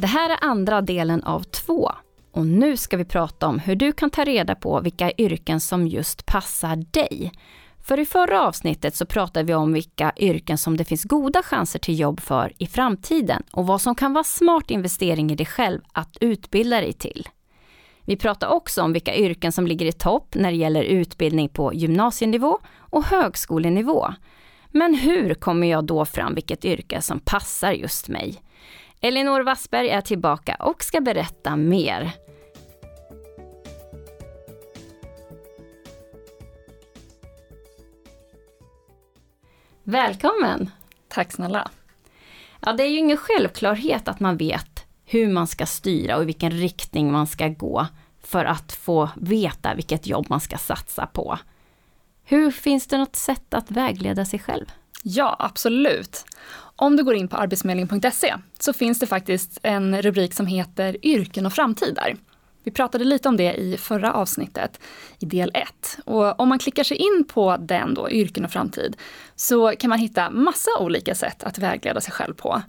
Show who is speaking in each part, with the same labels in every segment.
Speaker 1: Det här är andra delen av två. Och nu ska vi prata om hur du kan ta reda på vilka yrken som just passar dig. För i förra avsnittet så pratade vi om vilka yrken som det finns goda chanser till jobb för i framtiden och vad som kan vara smart investering i dig själv att utbilda dig till. Vi pratade också om vilka yrken som ligger i topp när det gäller utbildning på gymnasienivå och högskolenivå. Men hur kommer jag då fram vilket yrke som passar just mig? Elinor Wassberg är tillbaka och ska berätta mer. Välkommen!
Speaker 2: Tack snälla.
Speaker 1: Ja, det är ju ingen självklarhet att man vet hur man ska styra och i vilken riktning man ska gå för att få veta vilket jobb man ska satsa på. Hur finns det något sätt att vägleda sig själv?
Speaker 2: Ja, absolut. Om du går in på arbetsförmedlingen.se så finns det faktiskt en rubrik som heter Yrken och framtid där. Vi pratade lite om det i förra avsnittet, i del 1. Och om man klickar sig in på den då, yrken och framtid, så kan man hitta massa olika sätt att vägleda sig själv på.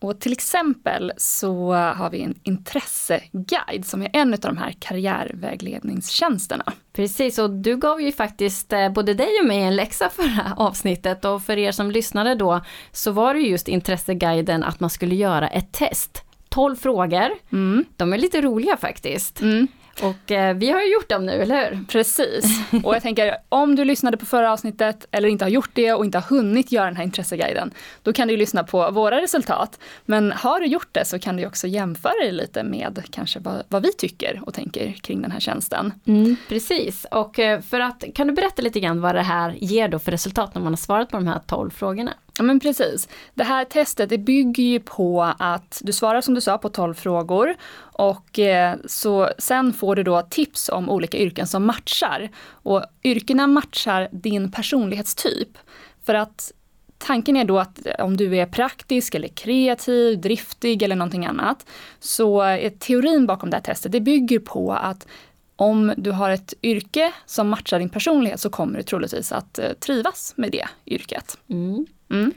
Speaker 2: Och till exempel så har vi en intresseguide som är en av de här karriärvägledningstjänsterna.
Speaker 1: Precis, och du gav ju faktiskt eh, både dig och mig en läxa förra avsnittet och för er som lyssnade då så var det just intresseguiden att man skulle göra ett test 12 frågor. Mm. De är lite roliga faktiskt. Mm. Och eh, vi har ju gjort dem nu, eller hur?
Speaker 2: Precis. Och jag tänker, om du lyssnade på förra avsnittet eller inte har gjort det och inte har hunnit göra den här intresseguiden, då kan du lyssna på våra resultat. Men har du gjort det så kan du också jämföra det lite med kanske vad, vad vi tycker och tänker kring den här tjänsten.
Speaker 1: Mm, precis. Och eh, för att, kan du berätta lite grann vad det här ger då för resultat när man har svarat på de här 12 frågorna?
Speaker 2: Ja men precis. Det här testet det bygger ju på att du svarar som du sa på 12 frågor och eh, så sen får du då tips om olika yrken som matchar. Och yrkena matchar din personlighetstyp. För att tanken är då att eh, om du är praktisk eller kreativ, driftig eller någonting annat, så är teorin bakom det här testet, det bygger på att om du har ett yrke som matchar din personlighet så kommer du troligtvis att eh, trivas med det yrket. Mm.
Speaker 1: Mm.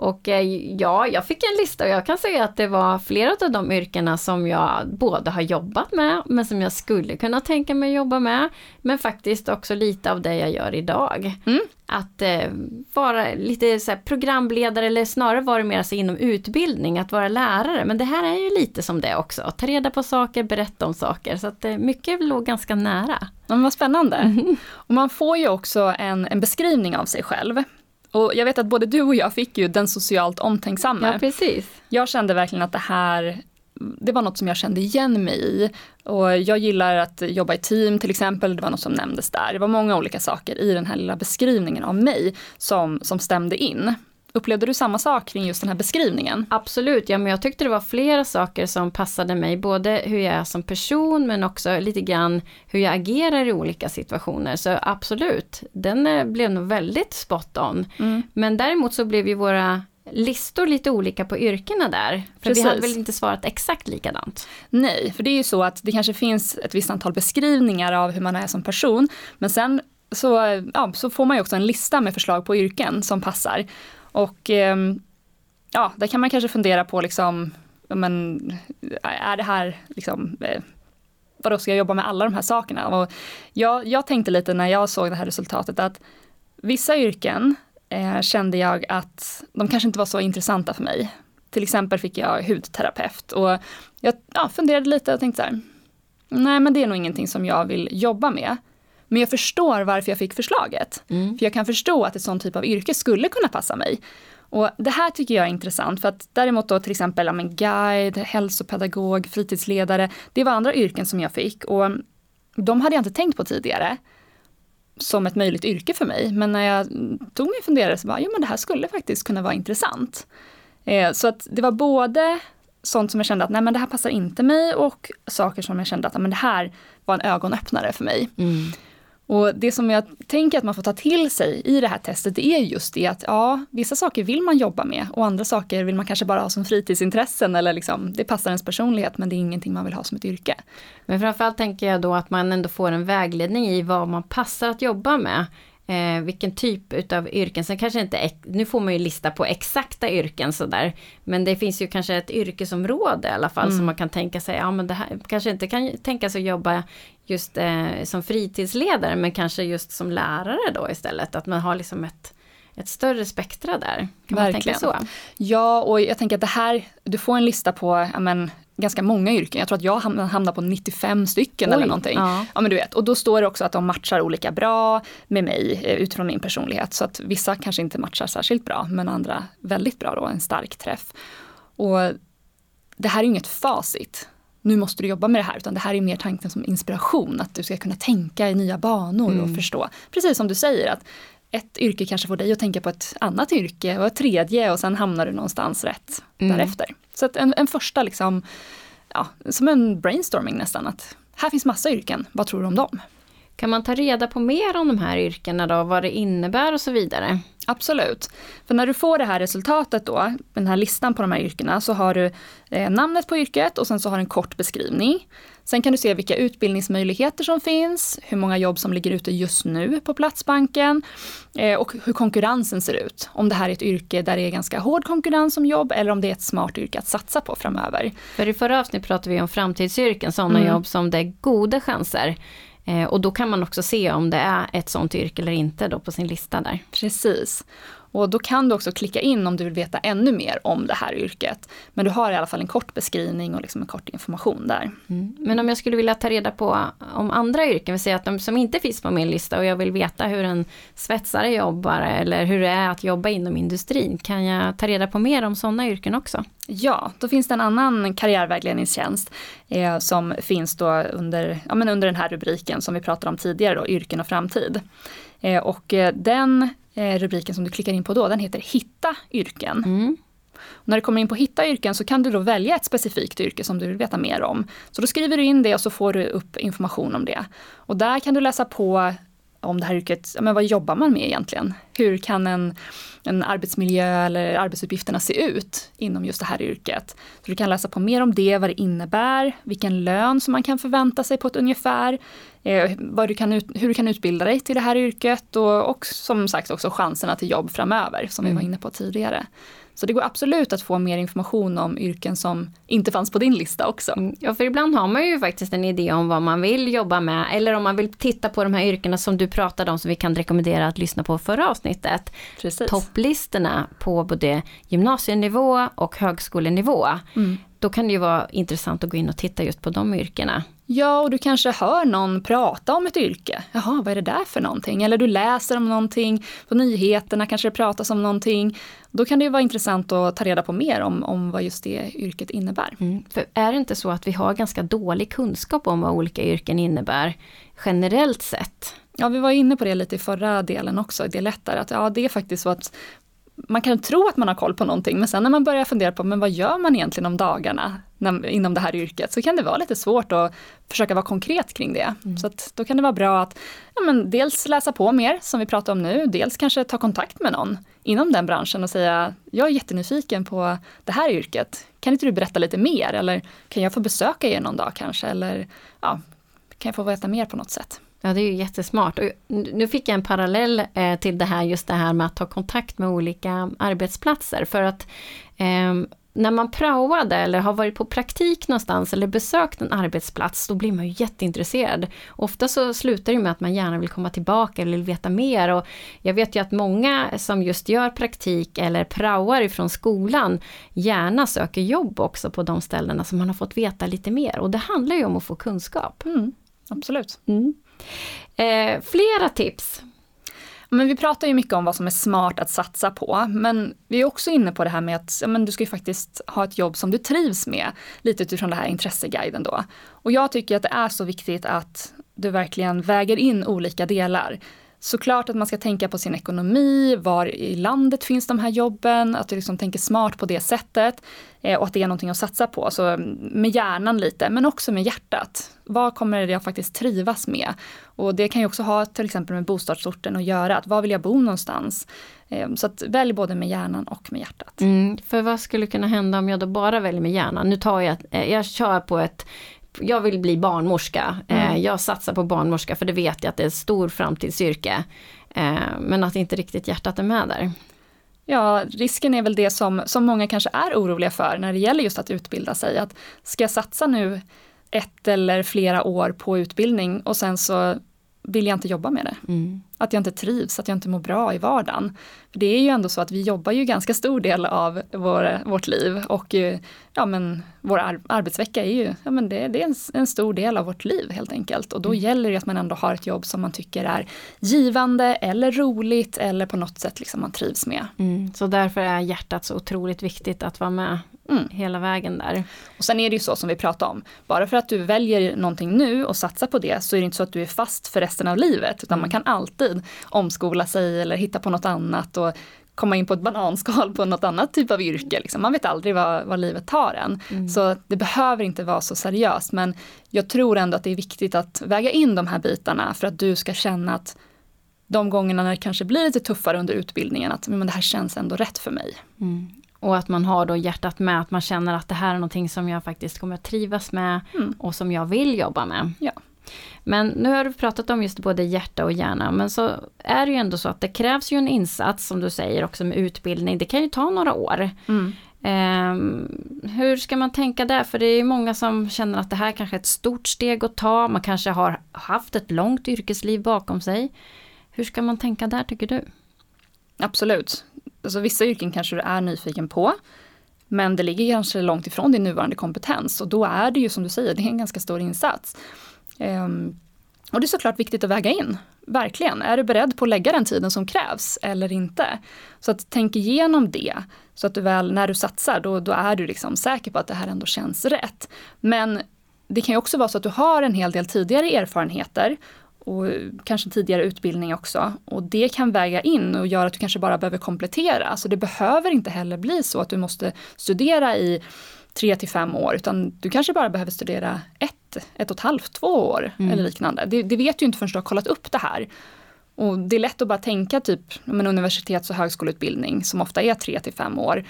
Speaker 1: Och eh, ja, jag fick en lista och jag kan säga att det var flera av de yrkena som jag både har jobbat med, men som jag skulle kunna tänka mig jobba med. Men faktiskt också lite av det jag gör idag. Mm. Att eh, vara lite så programledare eller snarare vara mer så inom utbildning, att vara lärare. Men det här är ju lite som det också, ta reda på saker, berätta om saker. Så att eh, mycket låg ganska nära.
Speaker 2: Ja, men vad spännande. Mm. Och man får ju också en, en beskrivning av sig själv. Och jag vet att både du och jag fick ju den socialt omtänksamma.
Speaker 1: Ja, precis.
Speaker 2: Jag kände verkligen att det här det var något som jag kände igen mig i. Och jag gillar att jobba i team till exempel, det var något som nämndes där. Det var många olika saker i den här lilla beskrivningen av mig som, som stämde in. Upplevde du samma sak kring just den här beskrivningen?
Speaker 1: Absolut, ja men jag tyckte det var flera saker som passade mig, både hur jag är som person men också lite grann hur jag agerar i olika situationer. Så absolut, den eh, blev nog väldigt spot on. Mm. Men däremot så blev ju våra listor lite olika på yrkena där. För Precis. vi hade väl inte svarat exakt likadant?
Speaker 2: Nej, för det är ju så att det kanske finns ett visst antal beskrivningar av hur man är som person. Men sen så, ja, så får man ju också en lista med förslag på yrken som passar. Och ehm, ja, där kan man kanske fundera på liksom, men är det här liksom eh, vadå ska jag jobba med alla de här sakerna? Och jag, jag tänkte lite när jag såg det här resultatet att vissa yrken eh, kände jag att de kanske inte var så intressanta för mig. Till exempel fick jag hudterapeut och jag ja, funderade lite och tänkte så här, nej men det är nog ingenting som jag vill jobba med. Men jag förstår varför jag fick förslaget. Mm. För jag kan förstå att ett sånt typ av yrke skulle kunna passa mig. Och det här tycker jag är intressant för att däremot då till exempel ja, men guide, hälsopedagog, fritidsledare, det var andra yrken som jag fick och de hade jag inte tänkt på tidigare som ett möjligt yrke för mig. Men när jag tog mig en funderare så bara, jo men det här skulle faktiskt kunna vara intressant. Eh, så att det var både sånt som jag kände att nej men det här passar inte mig och saker som jag kände att men det här var en ögonöppnare för mig. Mm. Och det som jag tänker att man får ta till sig i det här testet det är just det att ja, vissa saker vill man jobba med och andra saker vill man kanske bara ha som fritidsintressen eller liksom, det passar ens personlighet men det är ingenting man vill ha som ett yrke.
Speaker 1: Men framförallt tänker jag då att man ändå får en vägledning i vad man passar att jobba med eh, vilken typ utav yrken, sen kanske inte, nu får man ju lista på exakta yrken sådär, men det finns ju kanske ett yrkesområde i alla fall mm. som man kan tänka sig, ja men det här kanske inte kan tänka sig att jobba just eh, som fritidsledare, men kanske just som lärare då istället, att man har liksom ett ett större spektra där. Kan Verkligen. man tänka så?
Speaker 2: Ja, och jag tänker att det här, du får en lista på, men, ganska många yrken. Jag tror att jag hamnar på 95 stycken Oj, eller någonting. Ja. ja. men du vet, och då står det också att de matchar olika bra med mig eh, utifrån min personlighet. Så att vissa kanske inte matchar särskilt bra, men andra väldigt bra då, en stark träff. Och det här är inget facit. Nu måste du jobba med det här, utan det här är mer tanken som inspiration. Att du ska kunna tänka i nya banor mm. och förstå. Precis som du säger, att ett yrke kanske får dig att tänka på ett annat yrke och ett tredje och sen hamnar du någonstans rätt mm. därefter. Så att en, en första, liksom, ja, som en brainstorming nästan, att här finns massa yrken, vad tror du om dem?
Speaker 1: Kan man ta reda på mer om de här yrkena då, vad det innebär och så vidare?
Speaker 2: Absolut. För när du får det här resultatet då, den här listan på de här yrkena, så har du eh, namnet på yrket och sen så har du en kort beskrivning. Sen kan du se vilka utbildningsmöjligheter som finns, hur många jobb som ligger ute just nu på Platsbanken eh, och hur konkurrensen ser ut. Om det här är ett yrke där det är ganska hård konkurrens om jobb eller om det är ett smart yrke att satsa på framöver.
Speaker 1: För i förra avsnittet pratade vi om framtidsyrken, sådana mm. jobb som det är goda chanser. Eh, och då kan man också se om det är ett sånt yrke eller inte då på sin lista där.
Speaker 2: Precis. Och då kan du också klicka in om du vill veta ännu mer om det här yrket. Men du har i alla fall en kort beskrivning och liksom en kort information där.
Speaker 1: Mm. Men om jag skulle vilja ta reda på om andra yrken, vill säga att de som inte finns på min lista och jag vill veta hur en svetsare jobbar eller hur det är att jobba inom industrin. Kan jag ta reda på mer om sådana yrken också?
Speaker 2: Ja, då finns det en annan karriärvägledningstjänst eh, som finns då under, ja, men under den här rubriken som vi pratade om tidigare, då, yrken och framtid. Eh, och eh, den rubriken som du klickar in på då, den heter Hitta yrken. Mm. när du kommer in på Hitta yrken så kan du då välja ett specifikt yrke som du vill veta mer om. Så då skriver du in det och så får du upp information om det. Och där kan du läsa på om det här yrket, men vad jobbar man med egentligen? Hur kan en, en arbetsmiljö eller arbetsuppgifterna se ut inom just det här yrket? Så du kan läsa på mer om det, vad det innebär, vilken lön som man kan förvänta sig på ett ungefär, eh, vad du kan ut, hur du kan utbilda dig till det här yrket och, och som sagt också chanserna till jobb framöver som mm. vi var inne på tidigare. Så det går absolut att få mer information om yrken som inte fanns på din lista också. Mm.
Speaker 1: Ja, för ibland har man ju faktiskt en idé om vad man vill jobba med, eller om man vill titta på de här yrkena som du pratade om, som vi kan rekommendera att lyssna på förra avsnittet. Precis. Topplistorna på både gymnasienivå och högskolenivå. Mm. Då kan det ju vara intressant att gå in och titta just på de yrkena.
Speaker 2: Ja, och du kanske hör någon prata om ett yrke. Jaha, vad är det där för någonting? Eller du läser om någonting, på nyheterna kanske det pratas om någonting. Då kan det ju vara intressant att ta reda på mer om, om vad just det yrket innebär.
Speaker 1: Mm. För är det inte så att vi har ganska dålig kunskap om vad olika yrken innebär generellt sett?
Speaker 2: Ja, vi var inne på det lite i förra delen också, det är lättare att ja, det är faktiskt så att man kan tro att man har koll på någonting men sen när man börjar fundera på men vad gör man egentligen om dagarna när, inom det här yrket så kan det vara lite svårt att försöka vara konkret kring det. Mm. Så att då kan det vara bra att ja, men dels läsa på mer som vi pratar om nu, dels kanske ta kontakt med någon inom den branschen och säga jag är jättenyfiken på det här yrket. Kan inte du berätta lite mer eller kan jag få besöka er någon dag kanske eller ja, kan jag få veta mer på något sätt.
Speaker 1: Ja, det är ju jättesmart. Och nu fick jag en parallell eh, till det här, just det här med att ta kontakt med olika arbetsplatser. För att eh, när man praoade eller har varit på praktik någonstans eller besökt en arbetsplats, då blir man ju jätteintresserad. Ofta så slutar det med att man gärna vill komma tillbaka eller vill veta mer. Och jag vet ju att många som just gör praktik eller praoar ifrån skolan gärna söker jobb också på de ställena som man har fått veta lite mer. Och det handlar ju om att få kunskap.
Speaker 2: Mm, absolut. Mm.
Speaker 1: Eh, flera tips.
Speaker 2: Men vi pratar ju mycket om vad som är smart att satsa på, men vi är också inne på det här med att ja, men du ska ju faktiskt ha ett jobb som du trivs med, lite utifrån det här intresseguiden då. Och jag tycker att det är så viktigt att du verkligen väger in olika delar. Såklart att man ska tänka på sin ekonomi, var i landet finns de här jobben, att du liksom tänker smart på det sättet eh, och att det är någonting att satsa på. Så mm, med hjärnan lite, men också med hjärtat. Vad kommer jag faktiskt trivas med? Och det kan ju också ha till exempel med bostadsorten att göra, att var vill jag bo någonstans? Eh, så att välj både med hjärnan och med hjärtat.
Speaker 1: Mm, för vad skulle kunna hända om jag då bara väljer med hjärnan? Nu tar jag, eh, jag kör på ett jag vill bli barnmorska. Mm. Jag satsar på barnmorska för det vet jag att det är ett stort framtidsyrke. Eh, men att inte riktigt hjärtat är med där.
Speaker 2: Ja, risken är väl det som, som många kanske är oroliga för när det gäller just att utbilda sig. Att ska jag satsa nu ett eller flera år på utbildning och sen så vill jag inte jobba med det. Mm. Att jag inte trivs, att jag inte mår bra i vardagen. För det är ju ändå så att vi jobbar ju ganska stor del av vår, vårt liv och eh, ja, men vår ar arbetsvecka är ju ja, men det, det är en, en, stor del av vårt liv helt enkelt. Och då mm. gäller det att man ändå har ett jobb som man tycker är givande eller roligt eller på något sätt liksom man trivs med.
Speaker 1: Mm. Så därför är hjärtat så otroligt viktigt att vara med Mm. hela vägen där.
Speaker 2: Och sen är det ju så som vi pratade om, bara för att du väljer någonting nu och satsar på det så är det inte så att du är fast för resten av livet utan mm. man kan alltid omskola sig eller hitta på något annat och komma in på ett bananskal på något annat typ av yrke. Liksom. Man vet aldrig vad, vad livet tar en. Mm. Så det behöver inte vara så seriöst men jag tror ändå att det är viktigt att väga in de här bitarna för att du ska känna att de gångerna när det kanske blir lite tuffare under utbildningen att men det här känns ändå rätt för mig.
Speaker 1: Mm. Och att man har då hjärtat med, att man känner att det här är någonting som jag faktiskt kommer att trivas med mm. och som jag vill jobba med.
Speaker 2: Ja.
Speaker 1: Men nu har du pratat om just både hjärta och hjärna, men så är det ju ändå så att det krävs ju en insats som du säger också med utbildning. Det kan ju ta några år. Mm. Um, hur ska man tänka där? För det är många som känner att det här kanske är ett stort steg att ta. Man kanske har haft ett långt yrkesliv bakom sig. Hur ska man tänka där tycker du?
Speaker 2: Absolut alltså vissa yrken kanske du är nyfiken på. Men det ligger kanske långt ifrån din nuvarande kompetens och då är det ju som du säger, det är en ganska stor insats. Ehm, och det är såklart viktigt att väga in, verkligen. Är du beredd på att lägga den tiden som krävs eller inte? Så att tänk igenom det, så att du väl när du satsar, då, då är du liksom säker på att det här ändå känns rätt. Men det kan ju också vara så att du har en hel del tidigare erfarenheter och kanske tidigare utbildning också. Och det kan väga in och göra att du kanske bara behöver komplettera. Så det behöver inte heller bli så att du måste studera i tre till fem år, utan du kanske bara behöver studera ett, ett och ett halvt, två år mm. eller liknande. Det, det, vet du inte förrän du har kollat upp det här. Och det är lätt att bara tänka typ om en universitets och högskoleutbildning som ofta är tre till fem år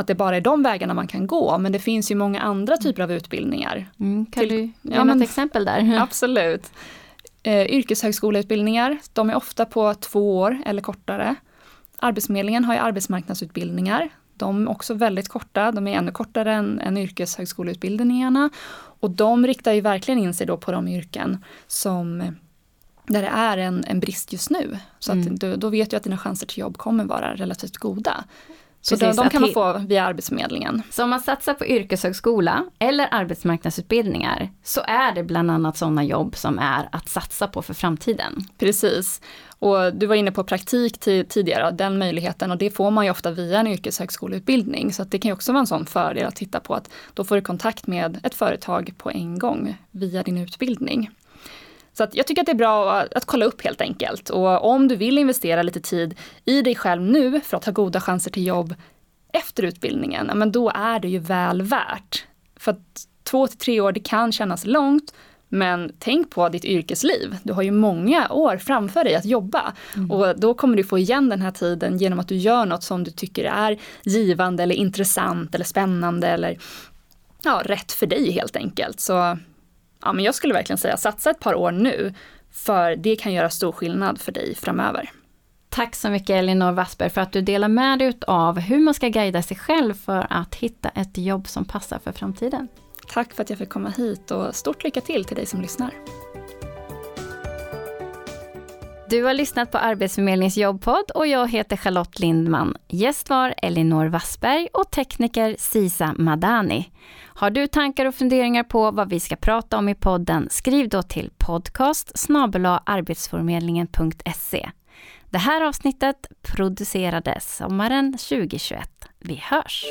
Speaker 2: att det bara är de vägarna man kan gå, men det finns ju många andra typer av utbildningar.
Speaker 1: Mm, kan till, du ge ja, ett exempel där?
Speaker 2: Absolut. Eh, yrkeshögskoleutbildningar, de är ofta på två år eller kortare. Arbetsförmedlingen har ju arbetsmarknadsutbildningar. De är också väldigt korta, de är ännu kortare än, än yrkeshögskoleutbildningarna. Och de riktar ju verkligen in sig då på de yrken som där det är en, en brist just nu. Så mm. att, då, då vet du att dina chanser till jobb kommer vara relativt goda. Så Precis, de, de kan man få via Arbetsförmedlingen.
Speaker 1: Så om man satsar på yrkeshögskola eller arbetsmarknadsutbildningar så är det bland annat sådana jobb som är att satsa på för framtiden.
Speaker 2: Precis. Och du var inne på praktik tidigare, den möjligheten och det får man ju ofta via en yrkeshögskoleutbildning. Så det kan ju också vara en sån fördel att titta på att då får du kontakt med ett företag på en gång via din utbildning. Så jag tycker att det är bra att kolla upp helt enkelt. Och om du vill investera lite tid i dig själv nu för att ha goda chanser till jobb efter utbildningen, men då är det ju väl värt. För att två till tre år, det kan kännas långt, men tänk på ditt yrkesliv. Du har ju många år framför dig att jobba. Mm. Och då kommer du få igen den här tiden genom att du gör något som du tycker är givande eller intressant eller spännande eller ja, rätt för dig helt enkelt. Så ja, men jag skulle verkligen säga satsa ett par år nu, för det kan göra stor skillnad för dig framöver.
Speaker 1: Tack så mycket Elinor Wassberg för att du delar med dig av hur man ska guida sig själv för att hitta ett jobb som passar för framtiden.
Speaker 2: Tack för att jag fick komma hit och stort lycka till till dig som lyssnar.
Speaker 1: Du har lyssnat på Arbetsförmedlingens jobbpodd och jag heter Charlotte Lindman. Gäst var Elinor Wassberg och tekniker Sisa Madani. Har du tankar och funderingar på vad vi ska prata om i podden, skriv då till podcast arbetsförmedlingen.se. Det här avsnittet producerades sommaren 2021. Vi hörs!